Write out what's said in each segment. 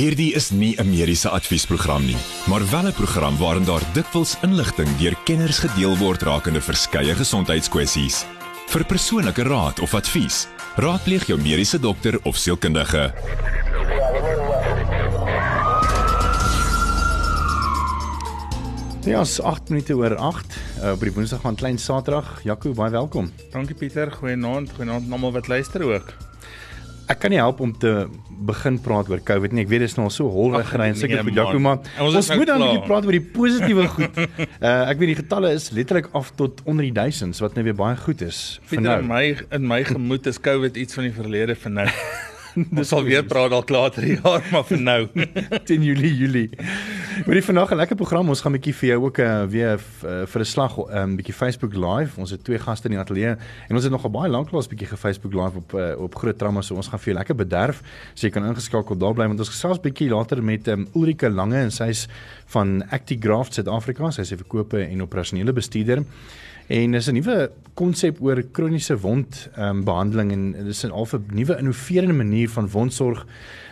Hierdie is nie 'n mediese adviesprogram nie, maar wel 'n program waarin daar dikwels inligting deur kenners gedeel word rakende verskeie gesondheidskwessies. Vir persoonlike raad of advies, raadpleeg jou mediese dokter of sielkundige. Ja, is 8 minute oor 8 uh, op die Woensdag van Klein Saterdag. Jaco, baie welkom. Dankie Pieter, goeienaand, goeienaand aan almal wat luister ook. Ek kan nie help om te begin praat oor COVID nie. Ek weet dit is nog so holrig gery en seker vir man. Jaco, maar Ons ons, nou moet dan 'n bietjie praat oor die positiewe goed. Uh ek weet die getalle is letterlik af tot onder die duisends wat nou weer baie goed is vir nou. in my in my gemoed is COVID iets van die verlede vir nou. Ons sal weer praat dalk later die jaar, maar vir nou. 10 Julie Julie. Maar die vandag 'n lekker program. Ons gaan 'n bietjie vir jou ook uh, weer uh, vir 'n slag 'n um, bietjie Facebook live. Ons het twee gaste in die ateljee en ons het nog 'n baie lanklaas bietjie ge Facebook live op uh, op Groot Trauma so ons gaan vir jou lekker bederf. So jy kan ingeskakel daar bly want ons gesels bietjie later met um, Ulrike Lange en sy's van Actigraft Suid-Afrika. Sy is 'n verkope en operasionele bestuurder. En dis 'n nuwe konsep oor kroniese wond ehm um, behandeling en dis 'n half 'n nuwe innoverende manier van wondsorg.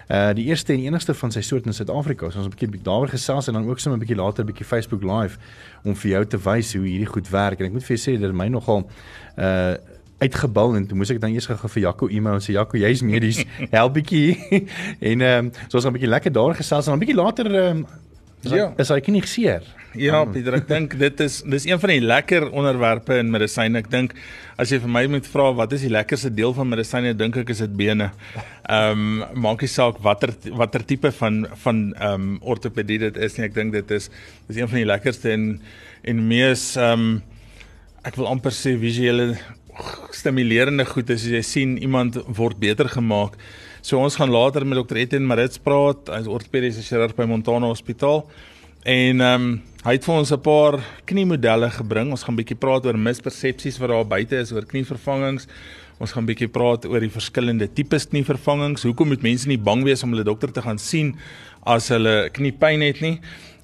Uh die eerste en enigste van sy soort in Suid-Afrika. So ons 'n bietjie daaroor gesels en dan ook sommer 'n bietjie later 'n bietjie Facebook live om vir jou te wys hoe hierdie goed werk. En ek moet vir jou sê dit is my nogal uh uitgebal en toe moes ek dan eers gou vir Jaco e-mail en sê Jaco jy's medies help bietjie en ehm um, so ons gaan 'n bietjie lekker daar gesels en dan 'n bietjie later ehm um, Ja. is hy knie seer Ja, Pieter, ek dink dit is dis een van die lekker onderwerpe in medisyne. Ek dink as jy vir my moet vra wat is die lekkerste deel van medisyne, dink ek is dit bene. Ehm um, maak nie saak watter watter tipe van van ehm um, ortopedie dit is nie. Ek dink dit is dis een van die lekkerste en en mees ehm um, ek wil amper sê visuele stimulerende goed is as jy sien iemand word beter gemaak. So ons gaan later met Dr. Etienne Marits praat, hy's ortopediese chirurg by Montana Hospitaal. En ehm um, hy het vir ons 'n paar kniemodelle gebring. Ons gaan bietjie praat oor mispersepsies wat daar buite is oor knievervangings. Ons gaan bietjie praat oor die verskillende tipes knievervangings. Hoekom moet mense nie bang wees om hulle dokter te gaan sien as hulle kniepyn het nie?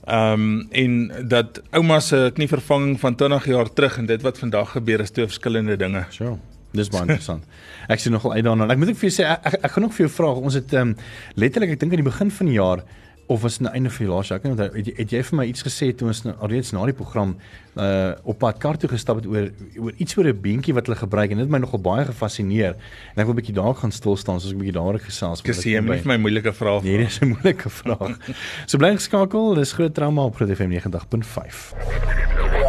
Ehm um, en dat ouma se knievervanging van 20 jaar terug en dit wat vandag gebeur is twee verskillende dinge. Sure. Dis baie interessant. Ek sien nogal uit daarna. Ek moet ek vir jou sê ek, ek, ek gaan nog vir jou vra. Ons het ehm um, letterlik ek dink aan die begin van die jaar of was dit aan die einde van die laaste jaar? Ek kan onthou het, het jy vir my iets gesê toe ons nou, alreeds na die program uh op pad kar toe gestap het oor oor iets oor 'n beentjie wat hulle gebruik en dit het my nogal baie gefassineer. En ek wil 'n bietjie daar gaan stil staan soos ek 'n bietjie daaroor gesels. Ek sê jy moet vir my moeilike vrae Nee, dis 'n moeilike vraag. so bly geskakel. Dis groot trauma op Groot FM 90.5.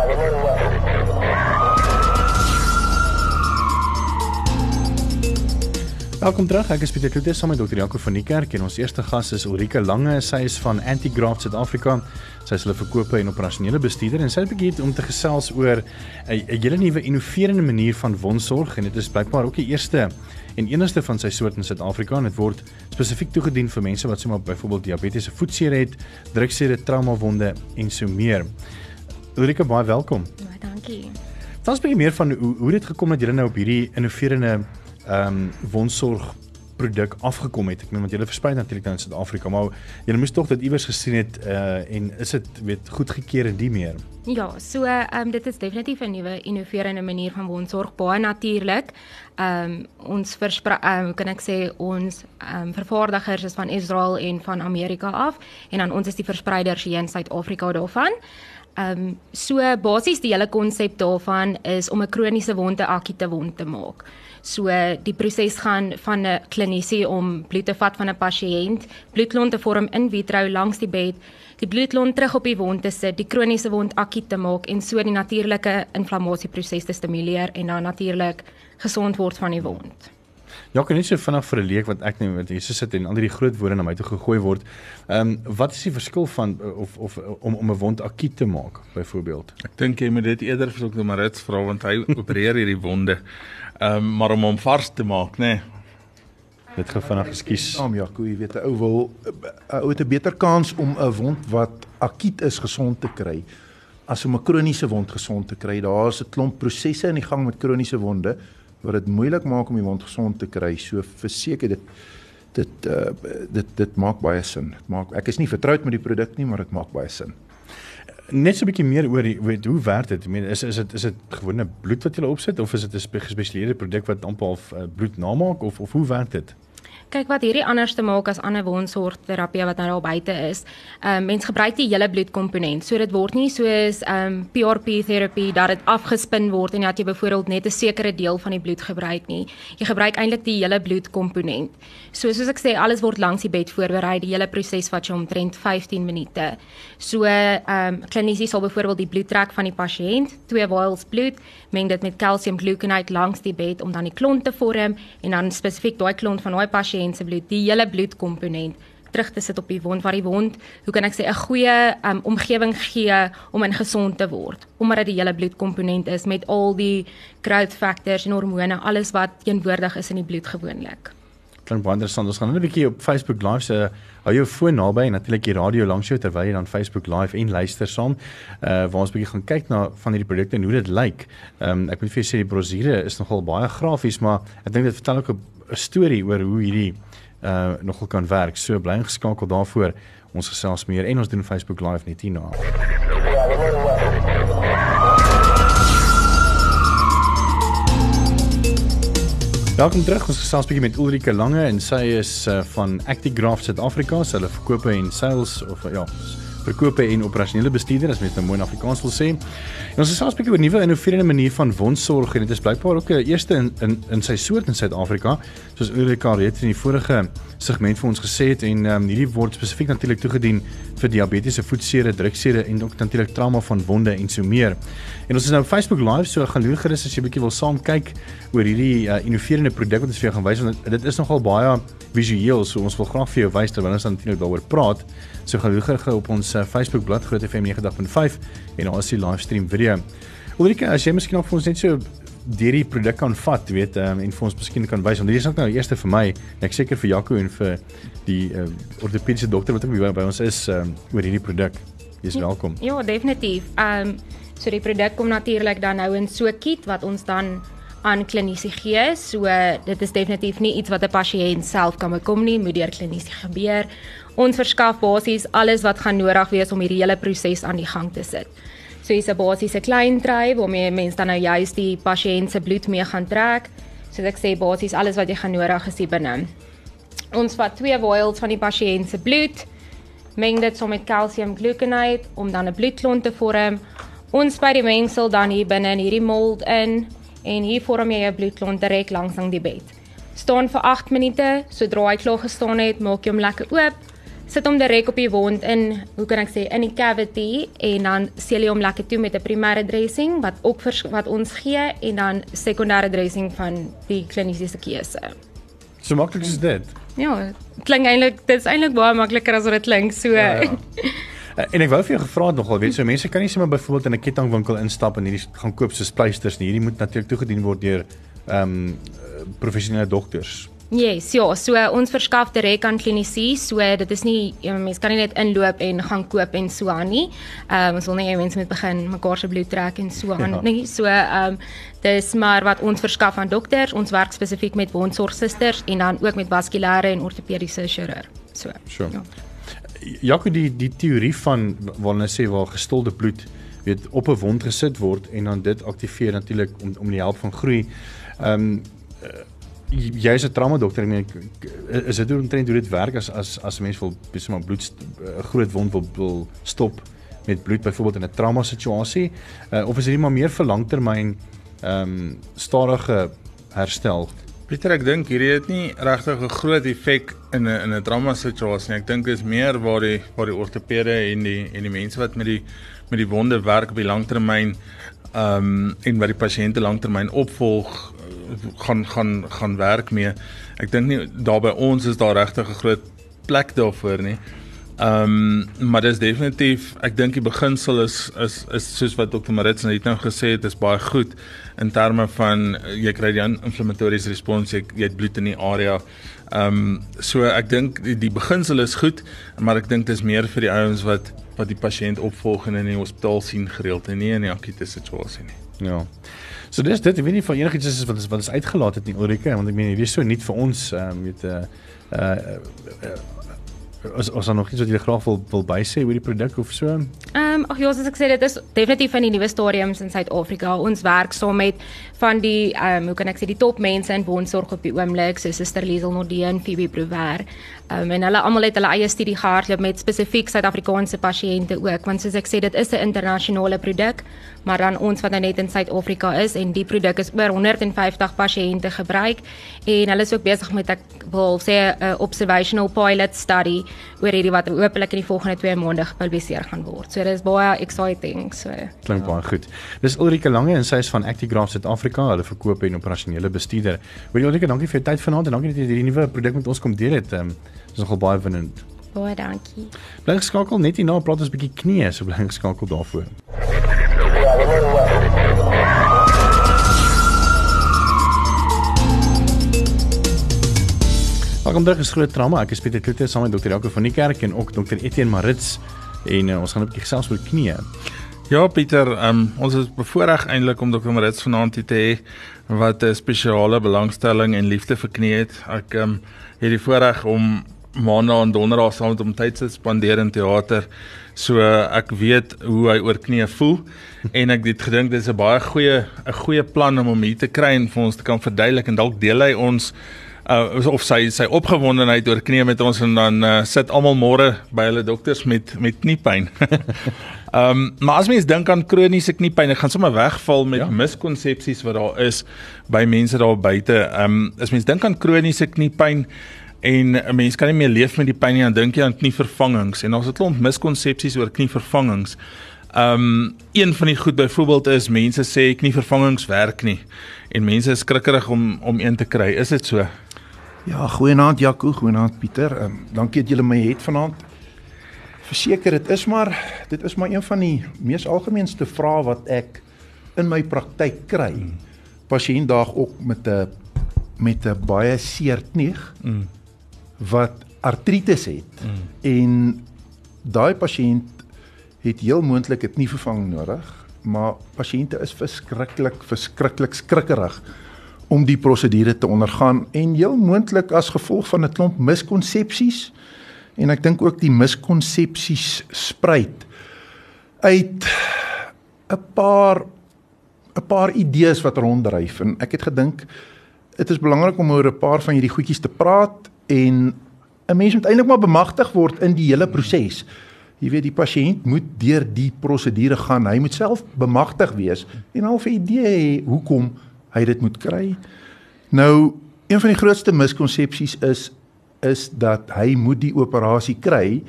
Welkom terug. Ek is Pieter Kloete saam met Dr. Jaco van die kerk en ons eerste gas is Ulrike Lange. Sy is van Antigraft Suid-Afrika. Sy is hulle verkope en operasionele bestuurder en sy bietjie hier om te gesels oor 'n hele nuwe innoverende manier van wondsorg en dit is blykbaar ook die eerste en enigste van sy soort in Suid-Afrika en dit word spesifiek toegedien vir mense wat sommer byvoorbeeld diabetiese voetseer het, druksere, traumawonde en so meer. Ulrike, baie welkom. Baie dankie. Vertel ons 'n bietjie meer van hoe hoe dit gekom het julle nou op hierdie innoverende ehm um, wondsorg produk afgekom het. Ek meen want julle versprei natuurlik in Suid-Afrika, maar julle moes tog dit iewers gesien het uh en is dit weet goedgekeur en die meer. Ja, so ehm um, dit is definitief 'n nuwe innoverende manier van wondsorg, baie natuurlik. Ehm um, ons versprei ehm um, kan ek sê ons ehm um, vervaardigers is van Israel en van Amerika af en dan ons is die verspreiders hier in Suid-Afrika daarvan. Ehm um, so basies die hele konsep daarvan is om 'n kroniese wond 'n akute wond te maak. So die proses gaan van 'n klinisie om bloed te vat van 'n pasiënt, bloedklont te vorm in vitro langs die bed, die bloedklont terug op die wond te sit, die kroniese wond akut te maak en so die natuurlike inflammasieproses te stimuleer en dan natuurlik gesond word van die wond. Ja, kan net so vinnig vir 'n leek wat ek met hier sit en al hierdie groot woorde na my toe gegooi word. Ehm um, wat is die verskil van uh, of of om om 'n wond akut te maak byvoorbeeld? Ek dink jy moet dit eerder vir Dr. Marits vra want hy opereer hierdie wonde. Ehm um, maar om hom vars te maak, nê. Nee. Dit gaan vinnig ekskuus. Saam Jaco, jy weet 'n ou wil 'n ou het 'n beter kans om 'n wond wat akuut is gesond te kry as om 'n kroniese wond gesond te kry. Daar's 'n klomp prosesse in die gang met kroniese wonde wat dit moeilik maak om die wond gesond te kry. So verseker dit dit uh, dit dit maak baie sin. Dit maak ek is nie vertroud met die produk nie, maar dit maak baie sin. Net so 'n bietjie meer oor die weet hoe werk dit? Ek meen is is dit is dit gewone bloed wat jy opsit of is dit 'n spe- gespesialiseerde produk wat amper half uh, bloed namaak of of hoe werk dit? Kyk wat hierdie anders te maak as ander wondsorgterapie wat nou daar buite is. Ehm um, mens gebruik die hele bloedkomponent. So dit word nie soos ehm um, PRP terapie dat dit afgespin word en dat jy byvoorbeeld net 'n sekere deel van die bloed gebruik nie. Jy gebruik eintlik die hele bloedkomponent. So soos ek sê, alles word langs die bed voorberei. Die hele proses vat jou omtrent 15 minute. So ehm um, klinisies sal byvoorbeeld die bloed trek van die pasiënt, twee vials bloed, meng dit met calcium gluconate langs die bed om dan die klont te vorm en dan spesifiek daai klont van daai pasiënt patiënt se bloed, die hele bloedkomponent terug te sit op die wond waar die wond, hoe kan ek sê 'n goeie um, omgewing gee om in gesond te word, omdat dit die hele bloedkomponent is met al die growth factors en hormone, alles wat teenwoordig is in die bloed gewoonlik. Klink baie interessant. Ons gaan net 'n bietjie op Facebook Live se hou jou foon naby en natuurlik die radio langs jou terwyl jy dan Facebook Live en luister saam. Uh waar ons bietjie gaan kyk na van hierdie produkte en hoe dit lyk. Ehm um, ek moet vir jou sê die brosjure is nogal baie grafies, maar ek dink dit vertel ook 'n 'n storie oor hoe hierdie uh nogal kan werk. So bly ingeskakel daarvoor. Ons gesels meer en ons doen Facebook Live net hierna. Welkom terug. Ons gesels bietjie met Ulrike Lange en sy is uh, van Actigraph Suid-Afrika. Sy hulle verkoop en sales of ja, verkope en operasionele bestuurder as mens nou mooi in Afrikaans wil sê. En ons gesels 'n bietjie oor nuwe innoverende manier van wondsorg en dit is blykbaar ook 'n eerste in in in sy soort in Suid-Afrika, soos Ulrika reeds in die vorige segment vir ons gesê het en um, hierdie word spesifiek natuurlik toegedien vir diabetiese voetsere, druksere en ook natuurlik trauma van wonde en so meer. En ons is nou op Facebook Live, so gaan loer gerus as jy 'n bietjie wil saam kyk oor hierdie uh, innoverende produk wat ons vir jou gaan wys want dit is nogal baie visueel, so ons wil graag vir jou wys terwyl ons natuurlik daaroor praat. So gaan loer gerus op ons uh, Facebook bladsy Groot FM 90.5 en daar is die livestream video. Ulrike, as jy miskien nog vir ons net so deur die produk kan vat, weet um, en vir ons miskien kan wys want hierdie is ook nou eerste vir my en ek seker vir Jaco en vir die uh, ortopediese dokter wat ook by, by ons is um, oor hierdie produk. Jy's ja, welkom. Ja, definitief. Ehm um, so die produk kom natuurlik dan nou in so 'n kit wat ons dan aan kliniese gee. So dit is definitief nie iets wat 'n pasiënt self kan bekom nie, moet deur kliniese gebeur. Ons verskaf basies alles wat gaan nodig wees om hierdie hele proses aan die gang te sit. So hier's 'n basiese klein tray waarmee mense dan nou juist die pasiënt se bloed mee gaan trek. So ek sê basies alles wat jy gaan nodig is hier binne. Ons vat twee vials van die pasiënt se bloed, meng dit saam met calcium gluconate om dan 'n bloedklont te vorm. Ons spuit die mengsel dan hier binne in hierdie mold in en hier vorm jy jou bloedklont direk langs aan die bed. Staan vir 8 minute, sodra hy klaar gestaan het, maak jy hom lekker oop sit hom direk op die wond in, hoe kan ek sê, in die cavity en dan seël jy hom lekker toe met 'n primêre dressing wat ook vers, wat ons gee en dan sekondêre dressing van die kliniese keuse. So maklik is dit. Ja, klink eintlik dit is eintlik baie makliker as wat dit klink. So ja, ja. Eh, en ek wou vir jou gevra het nogal, weet so mense kan nie sommer byvoorbeeld in 'n kettingwinkel instap en hierdie gaan koop soos pleisters nie. Hierdie moet natuurlik toegedien word deur ehm um, professionele dokters. Yes, ja, so ons verskaf direk aan klinisië, so dit is nie ja, mense kan nie net inloop en gaan koop en so aan nie. Ehm um, ons wil nie mense moet begin mekaar se bloed trek en so aan ja. nie. So ehm um, dis maar wat ons verskaf aan dokters. Ons werk spesifiek met wondsorgsusters en dan ook met vaskulêre en ortopediese chirurg. So. Sure. Ja. Jaco die die teorie van hulle sê waar gestolde bloed weet op 'n wond gesit word en dan dit aktiveer natuurlik om om die help van groei. Ehm um, jy's 'n trauma dokter en ek is dit omtrent hoe dit werk as as as 'n mens wil besig maar bloed 'n groot wond wil, wil stop met bloed byvoorbeeld in 'n trauma situasie uh, of is dit maar meer vir langtermyn ehm um, stadige herstel Pieter ek dink hierdie het nie regtig 'n groot effek in 'n in 'n trauma situasie nie ek dink dit is meer waar die waar die ortopede en die en die mense wat met die met die wonde werk op die langtermyn ehm um, en wat die pasiënte langtermyn opvolg gaan gaan gaan werk mee. Ek dink nie daar by ons is daar regtig 'n groot plek daarvoor nie. Ehm um, maar dis definitief ek dink die beginsel is is is soos wat Dr. Marits net nou gesê het, is baie goed in terme van jy kry die inflammatoriese respons, jy, jy het bloed in die area. Ehm um, so ek dink die, die beginsel is goed, maar ek dink dit is meer vir die ouens wat wat die pasiënt opvolg en in die hospitaal sien gereeld en nie in die akute situasie nie. Ja. So dis dit, ek weet nie van enigiets is wat is wat is uitgelaat het nie Ulrike, want ek meen hierdie is so nuut vir ons, ehm um, weet 'n uh, uh, uh, uh, as as nog iets wat jy graag wil wil bysê oor die produk of so? Ehm um, ag ja, soos ek sê dit is definitief in die nuwe stadiums in Suid-Afrika. Ons werk saam met van die ehm um, hoe kan ek sê die top mense in bondsorg op die oomblik, so Suster Liesel Nordeen, Phoebe Prouver. Ehm um, en hulle almal het hulle eie studie gehardloop met spesifiek Suid-Afrikaanse pasiënte ook, want soos ek sê dit is 'n internasionale produk, maar dan ons wat nou net in Suid-Afrika is en die produk is oor 150 pasiënte gebruik en hulle is ook besig met ek wil sê 'n observational pilot study oor hierdie wat hopelik in die volgende 2 maande gepubliseer gaan word. So dit is baie exciting. So klink baie goed. Dis Ulrike Lange en sy is van Actigraph Suid-Afrika. Hulle verkoop en operasionele bestuurder. Wil Ulrike, dankie vir jou tyd vanaand en dankie dat jy hierdie nuwe produk met ons kom deel het. Um, dis nogal baie winnend. baie dankie. Bly geskakel net hierna praat ons 'n bietjie knie, so bly geskakel daarvoor. Welkom terug is groot trauma. Ek is Pieter Kloete saam met Dr. Jaco van die kerk en ook Dr. Etienne Marits en uh, ons gaan 'n bietjie gesels oor knie. Ja Pieter, um, ons is bevoorreg eintlik om Dr. Marits vanaand te hê wat 'n spesiale belangstelling en liefde vir knie het. Ek um, het die voorreg om maandag en donderdag saam met hom tyd te spandeer in teater. So ek weet hoe hy oor knie voel en ek het gedink dis 'n baie goeie 'n goeie plan om hom hier te kry en vir ons te kan verduidelik en dalk deel hy ons uh, of sy sy opgewondenheid oor knie met ons en dan uh, sit almal môre by hulle dokters met met kniepyn. Ehm um, maar as mens dink aan kroniese kniepyn, dit gaan sommer wegval met ja. miskonsepsies wat daar is by mense daar buite. Ehm um, as mens dink aan kroniese kniepyn en 'n mens kan nie meer leef met die pyn nie, dan dink jy aan knievervangings en daar's 'n klomp miskonsepsies oor knievervangings. Ehm um, een van die goed byvoorbeeld is mense sê knievervangings werk nie en mense is skrikkerig om om een te kry. Is dit so? Ja, goeienaand Jaco, goeienaand Pieter. Um, dankie dat julle my het vanaand. Verseker dit is maar dit is maar een van die mees algemeenste vrae wat ek in my praktyk kry. Pasiënt daag ook met 'n met 'n baie seer knie mm. wat artritis het. Mm. En daai pasiënt het heel moontlik 'n knievervanging nodig, maar pasiënte is verskriklik verskriklik skrikkerig om die prosedure te ondergaan en heel moontlik as gevolg van 'n klomp miskonsepsies en ek dink ook die miskonsepsies spruit uit 'n paar 'n paar idees wat ronddryf en ek het gedink dit is belangrik om oor 'n paar van hierdie goedjies te praat en 'n mens moet eintlik maar bemagtig word in die hele proses. Jy weet die pasiënt moet deur die prosedure gaan. Hy moet self bemagtig wees en al 'n idee hê hoekom hy dit moet kry. Nou, een van die grootste miskonsepsies is is dat hy moet die operasie kry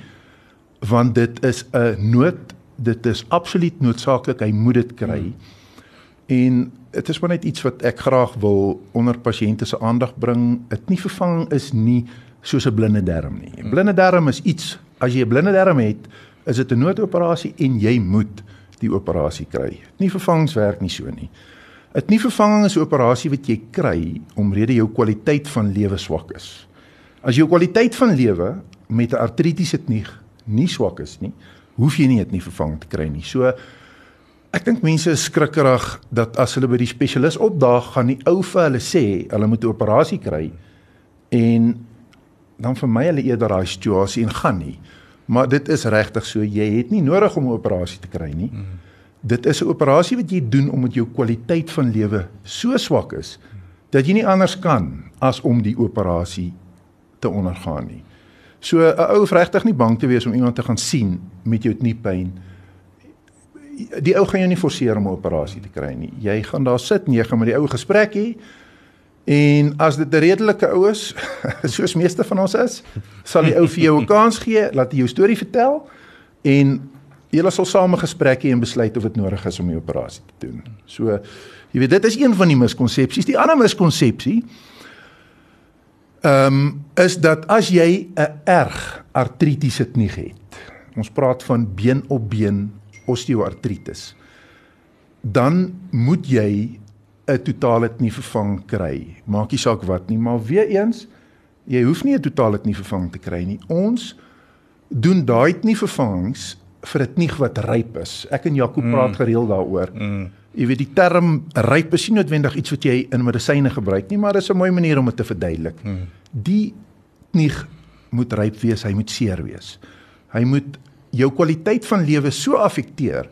want dit is 'n nood, dit is absoluut noodsaaklik, hy moet dit kry. Hmm. En dit is maar net iets wat ek graag wil onder pasiënte se aandag bring. Dit nie vervanging is nie soos 'n blinde darm nie. 'n Blinde darm is iets as jy 'n blinde darm het, is dit 'n noodoperasie en jy moet die operasie kry. Nie vervangingswerk nie so nie. 'n Nie vervanging is 'n operasie wat jy kry omrede jou kwaliteit van lewe swak is. As jou kwaliteit van lewe met 'n artritiese knie nie swak is nie, hoef jy nie dit nie vervang te kry nie. So ek dink mense is skrikkerig dat as hulle by die spesialis opdaag, gaan die ou vir hulle sê hulle moet 'n operasie kry en dan vir my hulle eerder daai situasie en gaan nie. Maar dit is regtig so, jy het nie nodig om 'n operasie te kry nie. Mm. Dit is 'n operasie wat jy doen omdat jou kwaliteit van lewe so swak is dat jy nie anders kan as om die operasie te ondergaan nie. So 'n ou hoef regtig nie bang te wees om iemand te gaan sien met jou kniepyn. Die ou gaan jou nie forceer om 'n operasie te kry nie. Jy gaan daar sit en jy gaan met die ou gesprek hê. En as dit 'n redelike ou is, soos meeste van ons is, sal die ou vir jou 'n kans gee, laat hy jou storie vertel en julle sal saam 'n gesprek hê en besluit of dit nodig is om die operasie te doen. So jy weet dit is een van die miskonsepsies. Die ander miskonsepsie ehm um, is dat as jy 'n erg artritiese knie het. Ons praat van been op been osteoartritis. Dan moet jy 'n totale knie vervang kry. Maak nie saak wat nie, maar weer eens, jy hoef nie 'n totale knie vervang te kry nie. Ons doen daai knie vervangings vir 'n knie wat ryp is. Ek en Jaco mm. praat gereeld daaroor. Mm. Jy weet die term ryp is nie noodwendig iets wat jy in medisyne gebruik nie, maar dit is 'n mooi manier om dit te verduidelik. Hmm. Die knie moet ryp wees, hy moet seer wees. Hy moet jou kwaliteit van lewe so affekteer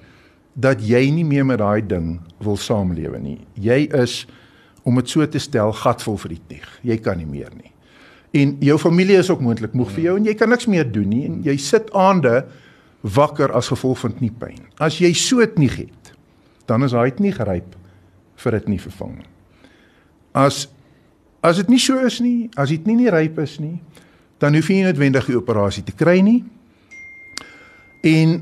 dat jy nie meer met daai ding wil saamlewe nie. Jy is om dit so te stel gatvol vir die teg. Jy kan nie meer nie. En jou familie is ook moontlik moeg vir jou en jy kan niks meer doen nie en jy sit aande wakker as gevolg van kniepyn. As jy so dit nie het, dan is hy nie geryp vir dit nie vervang. As as dit nie so is nie, as dit nie nie ryp is nie, dan hoef jy noodwendig die operasie te kry nie. En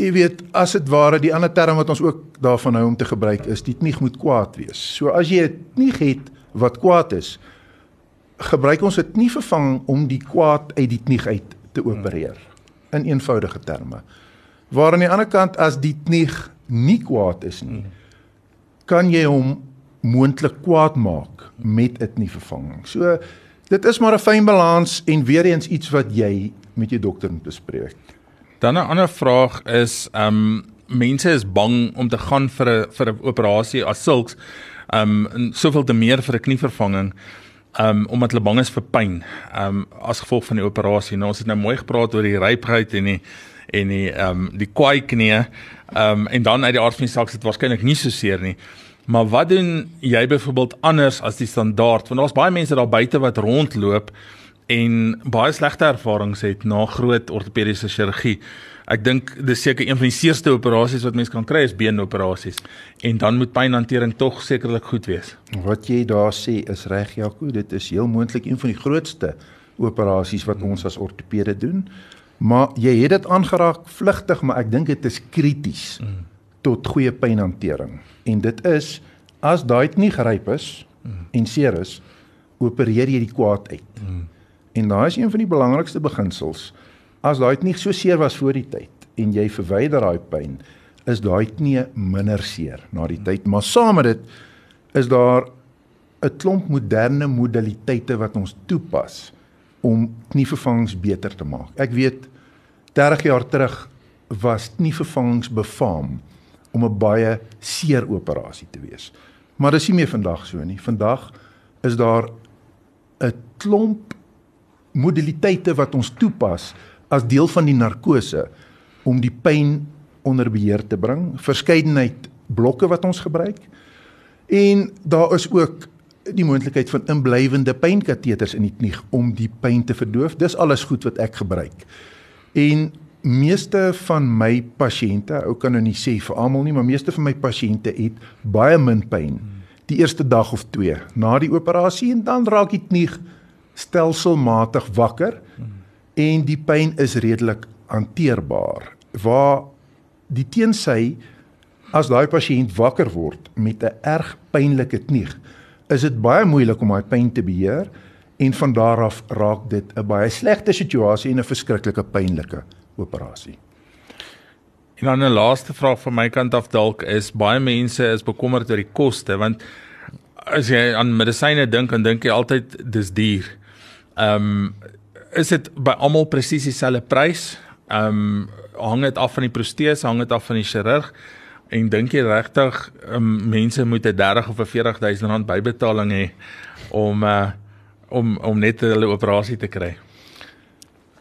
jy weet, as dit ware die ander term wat ons ook daarvan hou om te gebruik is, dit nie moet kwaad wees. So as jy dit nie het wat kwaad is, gebruik ons dit nie vervang om die kwaad uit dit nie uit te opereer in eenvoudige terme. Waar aan die ander kant as dit nie nie kwaad is nie, kan jy hom moontlik kwaad maak met dit nie vervanging. So dit is maar 'n fyn balans en weer eens iets wat jy met jou dokter moet bespreek. Dan 'n ander vraag is ehm um, mense is bang om te gaan vir 'n vir 'n operasie as sulks ehm um, soveel te meer vir 'n knievervanging um, omdat hulle bang is vir pyn um, as gevolg van die operasie. Nou ons het nou mooi gepraat oor die rypheid en die en die um, die kwaai knie um, en dan uit die aard van die saak is dit waarskynlik nie so seer nie. Maar wat doen jy byvoorbeeld anders as die standaard? Want daar's baie mense daar buite wat rondloop en baie slegte ervarings het na groot ortopediese chirurgie. Ek dink dis seker een van die seerste operasies wat mens kan kry is beenoperasies. En dan moet pynhantering tog sekerlik goed wees. Wat jy daar sê is reg Jaco, dit is heel moontlik een van die grootste operasies wat ons as ortopede doen. Maar jy het dit aangeraak vlugtig, maar ek dink dit is krities mm. tot goeie pynhantering. En dit is as daai nie geryp is mm. en seer is, opereer jy die kwaad uit. Mm. En daai is een van die belangrikste beginsels. As daai nie so seer was voor die tyd en jy verwyder daai pyn, is daai knie minder seer na die tyd. Maar saam met dit is daar 'n klomp moderne modaliteite wat ons toepas om knievervangings beter te maak. Ek weet 30 jaar terug was knievervangings befaam om 'n baie seer operasie te wees. Maar dis nie meer vandag so nie. Vandag is daar 'n klomp modaliteite wat ons toepas as deel van die narkose om die pyn onder beheer te bring. Verskeidenheid blokke wat ons gebruik. En daar is ook die moontlikheid van inblywende pynkateters in die knie om die pyn te verdoof. Dis alles goed wat ek gebruik. En meeste van my pasiënte, ou kan nou nie sê vir almal nie, maar meeste van my pasiënte het baie min pyn die eerste dag of 2 na die operasie en dan raak die knie stelselmatig wakker en die pyn is redelik hanteerbaar. Waar die teensy as daai pasiënt wakker word met 'n erg pynlike knie, is dit baie moeilik om daai pyn te beheer en van daar af raak dit 'n baie slegte situasie en 'n verskriklike pynlike operasie. En dan 'n laaste vraag van my kant af dalk is baie mense is bekommerd oor die koste want as jy aan medisyne dink dan dink jy altyd dis duur. Ehm um, is dit by almal presies dieselfde prys? Ehm um, hang dit af van die protese, hang dit af van die chirurg en dink jy regtig um, mense moet 'n 30 of 'n 40000 rand bybetaling hê om uh, om om net hulle operasie te kry?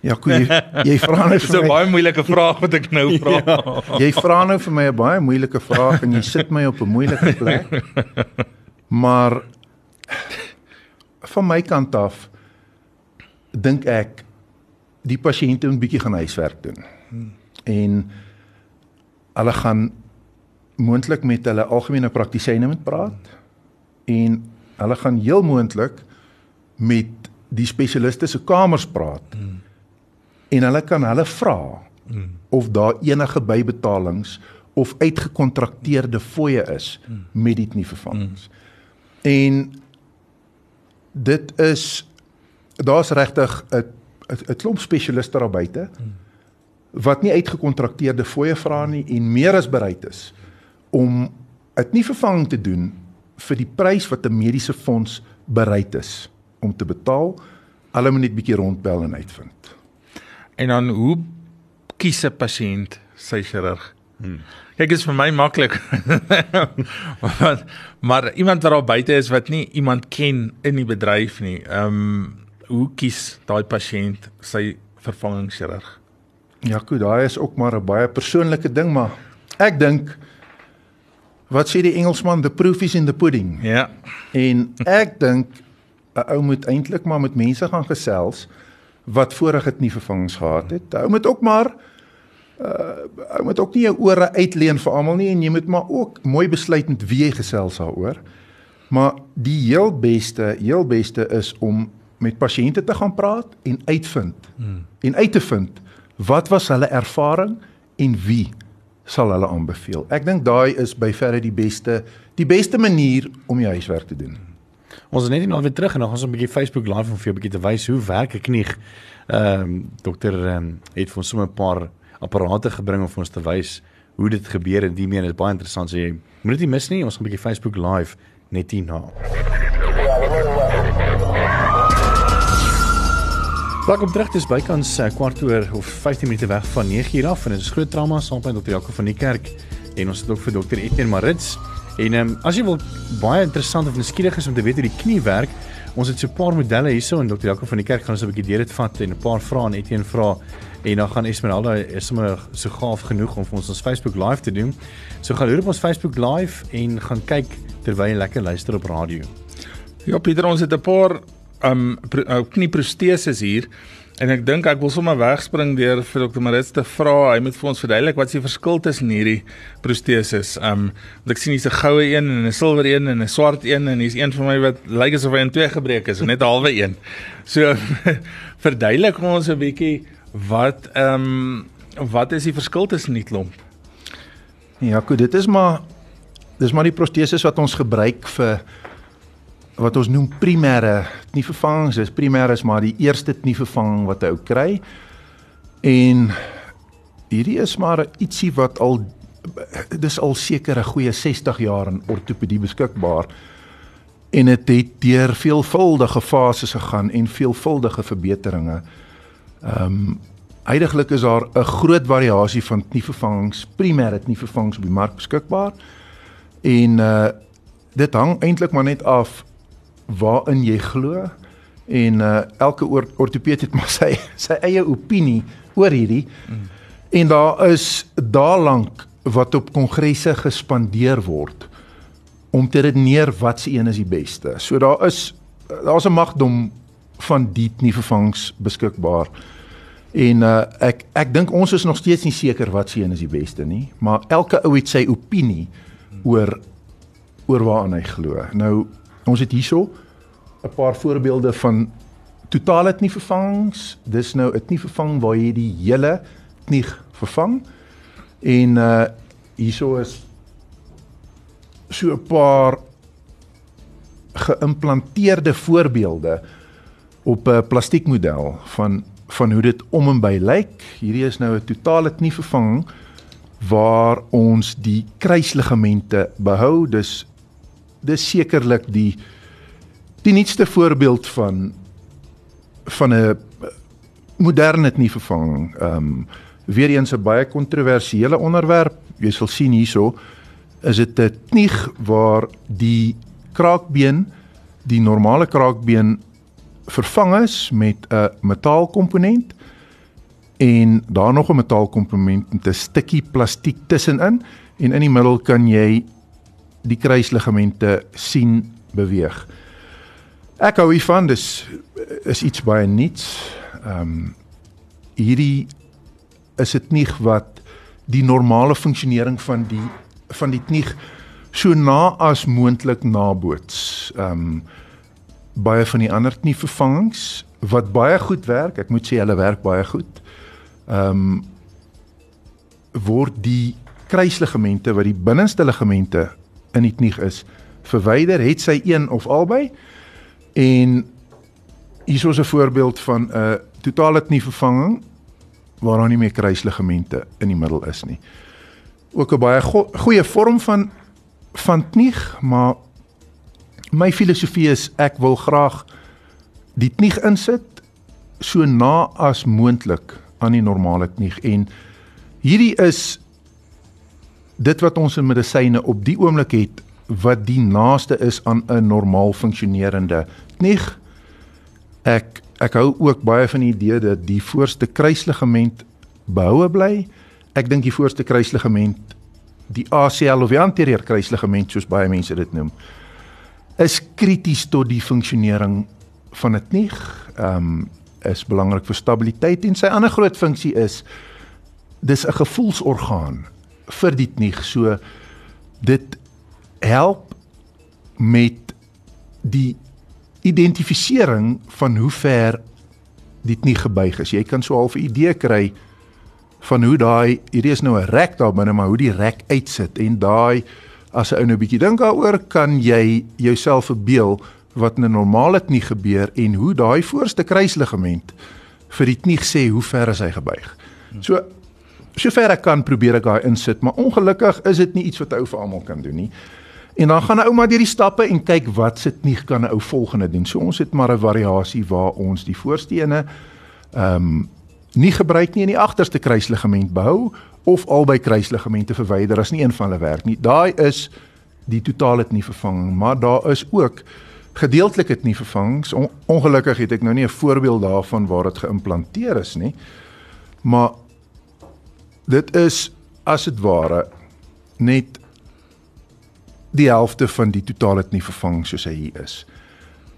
Ja, jy jy vra nou vir my 'n baie moeilike vraag wat ek nou vra. ja, jy vra nou vir my 'n baie moeilike vraag en jy sit my op 'n moeilike plek. Maar van my kant af dink ek die pasiënte moet bietjie gaan huiswerk doen. En hulle gaan moontlik met hulle algemene praktisyne moet praat en hulle gaan heel moontlik met die spesialiste se kamers praat. Hmm en hulle kan hulle vra hmm. of daar enige bybetalings of uitgekontrakteerde fooie is hmm. met dit nie vervangings. Hmm. En dit is daar's regtig 'n 'n klomp spesialiste daar buite wat nie uitgekontrakteerde fooie vra nie en meer as bereid is om dit nie vervanging te doen vir die prys wat 'n mediese fonds bereid is om te betaal. Hulle moet net bietjie rondbel en uitvind. En dan hoe kies 'n pasiënt sy chirurg? Hmm. Kyk, is vir my maklik. maar, maar iemand wat daar buite is wat nie iemand ken in die bedryf nie. Ehm um, hoe kies daai pasiënt sy vervangingschirurg? Ja, goed, daai is ook maar 'n baie persoonlike ding, maar ek dink wat sê die Engelsman, the proof is in the pudding. Ja. En ek dink 'n ou moet eintlik maar met mense gaan gesels wat voorheen dit nie vervangings gehad het. Ou moet ook maar uh ou moet ook nie jou ore uitleen vir almal nie en jy moet maar ook mooi besluit met wie jy gesels daaroor. Maar die heel beste, heel beste is om met pasiënte te gaan praat en uitvind. Hmm. En uit te vind wat was hulle ervaring en wie sal hulle aanbeveel. Ek dink daai is by verre die beste die beste manier om jou huiswerk te doen. Ons is net nie nou weer terug en dan gaan ons 'n bietjie Facebook live om vir jou 'n bietjie te wys hoe werk 'n knie. Ehm um, dokter ehm um, het vir ons sommer 'n paar apparate gebring om vir ons te wys hoe dit gebeur en die meen is baie interessant. So jy moet dit nie mis nie. Ons gaan 'n bietjie Facebook live net hierna. Welkom terug. Dis bykans uh, kwart oor of 15 minute weg van 9:00 af en dit is groot trauma saam met dokter Jaco van die kerk en ons het ook vir dokter Etienne Marits. En um, as jy wil baie interessant of nuuskierig is om te weet hoe die knie werk, ons het so 'n paar modelle hierso en dokter Jaco van die kerk gaan ons 'n bietjie deur dit vat en 'n paar vrae aan Etienne vra en dan gaan Esmeralda is sommer so gaaf genoeg om vir ons ons Facebook live te doen. So gaan loop op ons Facebook live en gaan kyk terwyl jy lekker luister op radio. Ja Pieter, ons het 'n paar um uh, knieproteses hier en ek dink ek wil sommer wegspring deur vir dokter Marits te vra. Hy moet vir ons verduidelik wat die verskil tussen hierdie proteses. Um want ek sien hier's 'n goue een en 'n silwer een en 'n swart een en hier's een vir my wat lyk asof hy in twee gebreek is, net halwe een. So verduidelik ons 'n bietjie wat ehm um, wat is die verskil tussen die klomp? Ja, goed, dit is maar dis maar die proteses wat ons gebruik vir wat ons noem primêre nie vervangings is primêr is maar die eerste nie vervanging wat 'n ou kry. En hierdie is maar ietsie wat al dis al seker 'n goeie 60 jaar in ortopedie beskikbaar en dit het, het deur veelvuldige fases gegaan en veelvuldige verbeteringe. Ehm um, Heidiglik is daar 'n groot variasie van knievervangings, primêre knievervangings op die mark beskikbaar. En uh dit hang eintlik maar net af waarin jy glo en uh elke ortoped het maar sy sy eie opinie oor hierdie. Mm. En daar is daarlank wat op kongresse gespandeer word om te redeneer wat se een is die beste. So daar is daar's 'n magdom van die knievervangings beskikbaar. En uh ek ek dink ons is nog steeds nie seker wat se een is die beste nie, maar elke ou het sy opinie oor oor waaraan hy glo. Nou ons het hierso 'n paar voorbeelde van totale knie vervangings. Dis nou 'n knie vervang waar jy die hele knie vervang. En uh hierso is so 'n paar geïmplanteerde voorbeelde op 'n plastiekmodel van van hoe dit om en by lyk. Hierdie is nou 'n totale knie vervanging waar ons die kruisligamente behou. Dis dis sekerlik die die nuutste voorbeeld van van 'n moderne knie vervanging. Ehm um, weer eens 'n baie kontroversiële onderwerp. Jy sal sien hierso is dit 'n knie waar die kraakbeen die normale kraakbeen vervang is met 'n metaalkomponent en daar nog 'n metaalkomponent met 'n stukkie plastiek tussenin en in die middel kan jy die kruisligamente sien beweeg. Ek hou hiervan, dis is iets baie nuuts. Ehm um, hierdie is dit nie wat die normale funksionering van die van die knie so na as moontlik naboots. Ehm um, baie van die ander knievervangings wat baie goed werk. Ek moet sê hulle werk baie goed. Ehm um, word die kruisligamente wat die binneste ligamente in die knie is verwyder, het sy een of albei. En hier is 'n voorbeeld van 'n totale knievervanging waar daar nie meer kruisligamente in die middel is nie. Ook 'n baie go goeie vorm van van knie, maar my filosofie is ek wil graag die knie insit so na as moontlik aan die normale knie en hierdie is dit wat ons in medisyne op die oomblik het wat die naaste is aan 'n normaal funksionerende knie ek ek hou ook baie van die idee dat die voorste kruisligament behoue bly. Ek dink die voorste kruisligament, die ACL of die anterieur kruisligament soos baie mense dit noem, is krities tot die funksionering van 'n knie. Ehm um, is belangrik vir stabiliteit en sy ander groot funksie is dis 'n gevoelsorgaan vir die knie. So dit help met die identifisering van hoe ver die knie gebuig is. Jy kan so half 'n idee kry van hoe daai hierdie is nou 'n rek daar binne, maar hoe die rek uitsit en daai as 'n ou nou 'n bietjie dink daaroor, kan jy jouself verbeel wat in 'n normale knie gebeur en hoe daai voorste kruisligament vir die knie sê hoe ver is hy gebuig. So sover ek kan probeer ek daai insit, maar ongelukkig is dit nie iets wat 'n ou vir almal kan doen nie. En dan gaan 'n ou maar deur die stappe en kyk wat se knie kan 'n ou volgende doen. So ons het maar 'n variasie waar ons die voorsteene ehm um, nie gebruik nie in die agterste kruisligament behou of albei kruisligamente verwyder as nie een van hulle werk nie. Daai is die totale knie vervanging, maar daar is ook gedeeltelik het nie vervangs. On, ongelukkig het ek nou nie 'n voorbeeld daarvan waar dit geïmplanteer is nie. Maar dit is as dit ware net die helfte van die totale het nie vervang soos hy hier is.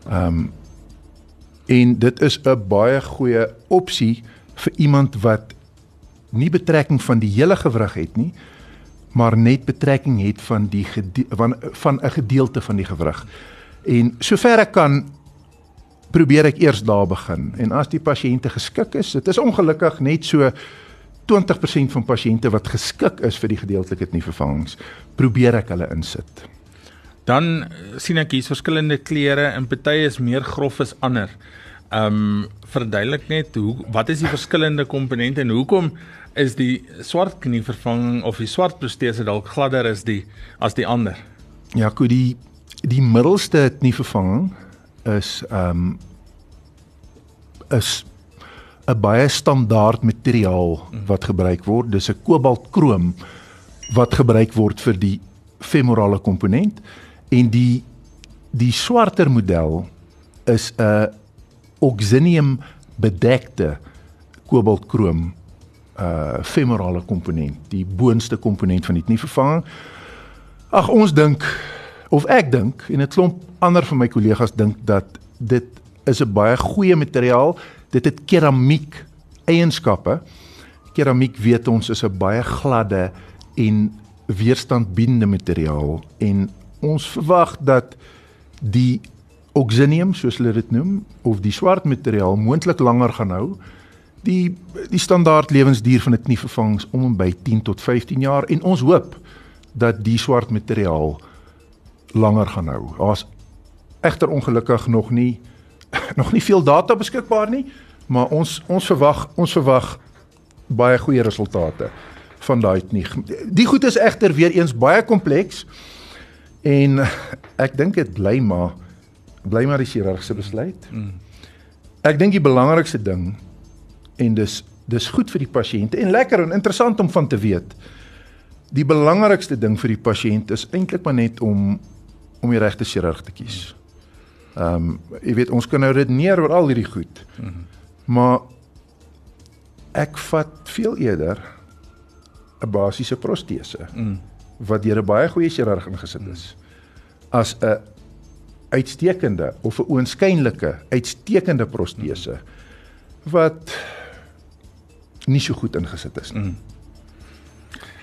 Ehm um, en dit is 'n baie goeie opsie vir iemand wat nie betrekking van die hele gewrig het nie, maar net betrekking het van die van van 'n gedeelte van die gewrig. En sover ek kan probeer ek eers daar begin. En as die pasiënte geskik is, dit is ongelukkig net so 20% van pasiënte wat geskik is vir die gedeeltelike knievervangings, probeer ek hulle insit. Dan sien ek hier's verskillende kleure en party is meer grof as ander. Ehm um, verduidelik net hoe wat is die verskillende komponente en hoekom is die swart knievervanging of die swart protese dalk gladder as die as die ander? Ja, goed, die die middelste knievervanging is ehm um, is 'n baie standaard materiaal wat gebruik word. Dis 'n kobaltkroom wat gebruik word vir die femorale komponent en die die swarter model is 'n oxinium bedekte kobaltkroom uh femorale komponent, die boonste komponent van die knievervanging. Ag ons dink of ek dink en 'n klomp ander van my kollegas dink dat dit is 'n baie goeie materiaal dit het keramiek eienskappe. Keramiek weet ons is 'n baie gladde en weerstandbiedende materiaal en ons verwag dat die oxinium soos hulle dit noem of die swart materiaal moontlik langer gaan hou. Die die standaard lewensduur van 'n knie vervangs om en by 10 tot 15 jaar en ons hoop dat die swart materiaal langer gaan hou. Daar's egter ongelukkig nog nie nog nie veel data beskikbaar nie, maar ons ons verwag ons verwag baie goeie resultate van daai nie. Die goed is egter weer eens baie kompleks en ek dink dit bly maar bly maar die chirurg se besluit. Mm. Ek dink die belangrikste ding en dis dis goed vir die pasiënte en lekker en interessant om van te weet. Die belangrikste ding vir die pasiënt is eintlik maar net om om die regte chirurg te kies. Mm. Ehm um, jy weet ons kan nou redeneer oor al hierdie goed. Mm -hmm. Maar ek vat veel eerder 'n basiese protese mm. wat deur 'n baie goeie chirurg ingesit is mm. as 'n uitstekende of 'n oënskynlike uitstekende protese wat nie so goed ingesit is nie. Mm.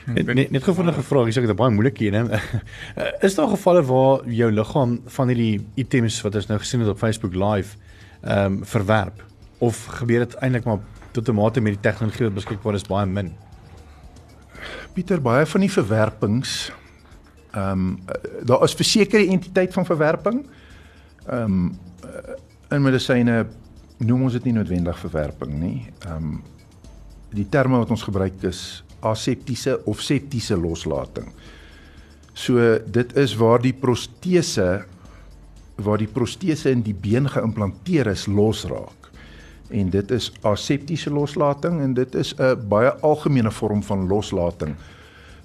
Net net, net gevoel 'n vraag, ek sê dit is baie moeilik hier, né? Is daar gevalle waar jou liggaam van hierdie items wat ons nou gesien het op Facebook live ehm um, verwerp of gebeur dit eintlik maar tot 'n mate met die tegnologie wat beskikbaar is baie min? Pieter, baie van die verwerpings ehm um, daar is versekerde entiteit van verwerping. Ehm um, in medisyne noem ons dit nie noodwendig verwerping nie. Ehm um, die terme wat ons gebruik is aseptiese of septiese loslating. So dit is waar die protese waar die protese in die been geïmplanteer is losraak. En dit is aseptiese loslating en dit is 'n baie algemene vorm van loslating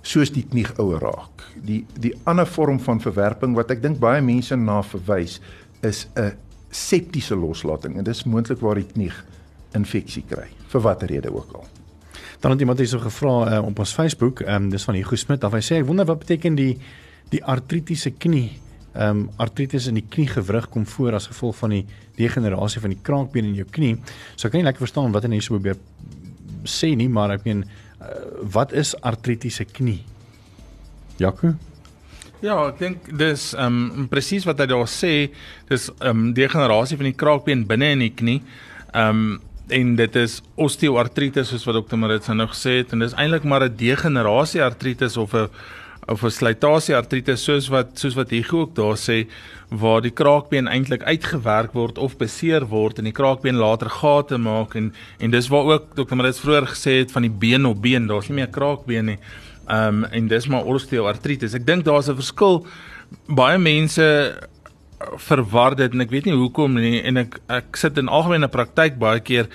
soos die knie ouer raak. Die die ander vorm van verwerping wat ek dink baie mense na verwys is 'n septiese loslating en dit is moontlik waar die knie infeksie kry vir watter rede ook al. Dan het iemand hierso gevra uh, op ons Facebook, ehm um, dis van Hugo Smit, of hy sê ek wonder wat beteken die die artritiese knie. Ehm um, artritis in die kniegewrig kom voor as gevolg van die degenerasie van die kraakbeen in jou knie. So ek kan nie lekker verstaan wat hy so probeer sê nie, maar ek meen uh, wat is artritiese knie? Jaco? Ja, ek dink dis ehm um, presies wat hy daar sê, dis ehm um, degenerasie van die kraakbeen binne in die knie. Ehm um, en dit is osteoartritis soos wat dokter Marits nou gesê het en dis eintlik maar 'n degenerasie artritis of 'n of 'n slytasie artritis soos wat soos wat Hugo ook daar sê waar die kraakbeen eintlik uitgewerk word of beseer word en die kraakbeen later gate maak en en dis waar ook dokter Marits vroeër gesê het van die been op been, daar's nie meer kraakbeen nie. Ehm um, en dis maar osteoartritis. Ek dink daar's 'n verskil. Baie mense verwar dit en ek weet nie hoekom nie en ek ek sit in algemene praktyk baie keer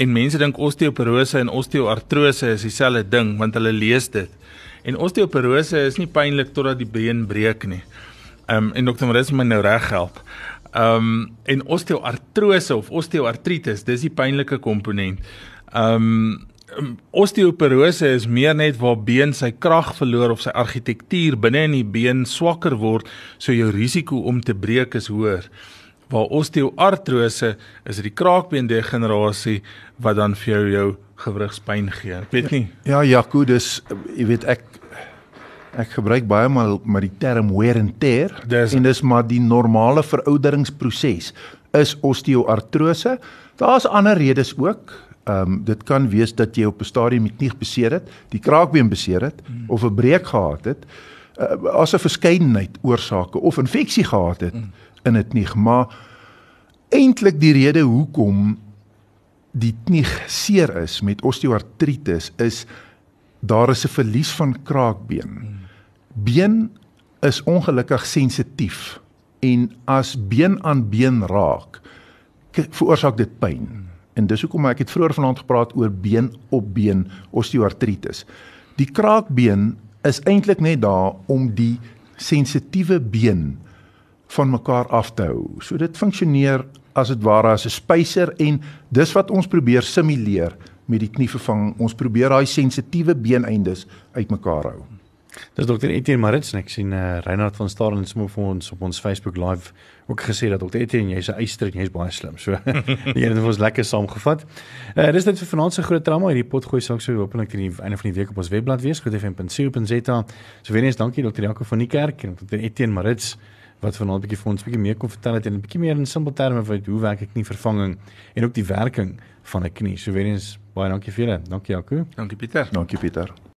en mense dink osteoporose en osteoartrose is dieselfde ding want hulle lees dit. En osteoporose is nie pynlik totdat die been breek nie. Ehm um, en dokter Maris my nou reg help. Ehm um, en osteoartrose of osteoartritis, dis die pynlike komponent. Ehm um, osteoporose is meer net waar been sy krag verloor of sy argitektuur binne in die been swakker word, so jou risiko om te breek is hoër. Waar osteoartrose is die kraakbeendegenerasie wat dan vir jou jou gewrigspyn gee. Ek weet nie. Ja, Jaco, dis jy weet ek ek gebruik baie maal met die term wear and tear dis, en dis maar die normale verouderingsproses is osteoartrose. Daar's ander redes ook. Ehm um, dit kan wees dat jy op 'n stadium die knie beseer het, die kraakbeen beseer het mm. of 'n breek gehad het. Uh, as 'n verskeidenheid oorsake of infeksie gehad het mm. in 'n knie, maar eintlik die rede hoekom die knie seer is met osteoartritis is daar is 'n verlies van kraakbeen. Mm. Been is ongelukkig sensitief en as been aan been raak, veroorsaak dit pyn. Mm. En dis hoekom ek het vroeër vanaand gepraat oor been op been osteoartritis. Die kraakbeen is eintlik net daar om die sensitiewe been van mekaar af te hou. So dit funksioneer as dit ware as 'n spyser en dis wat ons probeer simuleer met die knievervanging. Ons probeer daai sensitiewe beeneindes uitmekaar hou. Dis dokter Etienne Marits en ek sien eh uh, Reinhard van Staden smoe vir ons op ons Facebook live ook gesê dat dokter Etienne jy's 'n eyster en jy's baie slim. So die een het ons lekker saamgevat. Eh uh, dis net vir vanaand se groot drama hierdie pot gooi sou so hopelik teen die einde van die week op ons webblad wees goedfm.co.za. So weer eens dankie dokter Jaco van die kerk en dokter Etienne Marits wat vanaand 'n bietjie vir ons bietjie meer kon vertel het en 'n bietjie meer in simpel terme van hoe werk ek nie vervanging en ook die werking van 'n knie. So weer eens baie dankie vir julle. Dankie Jaco. Dankie Pieter. Dankie Pieter.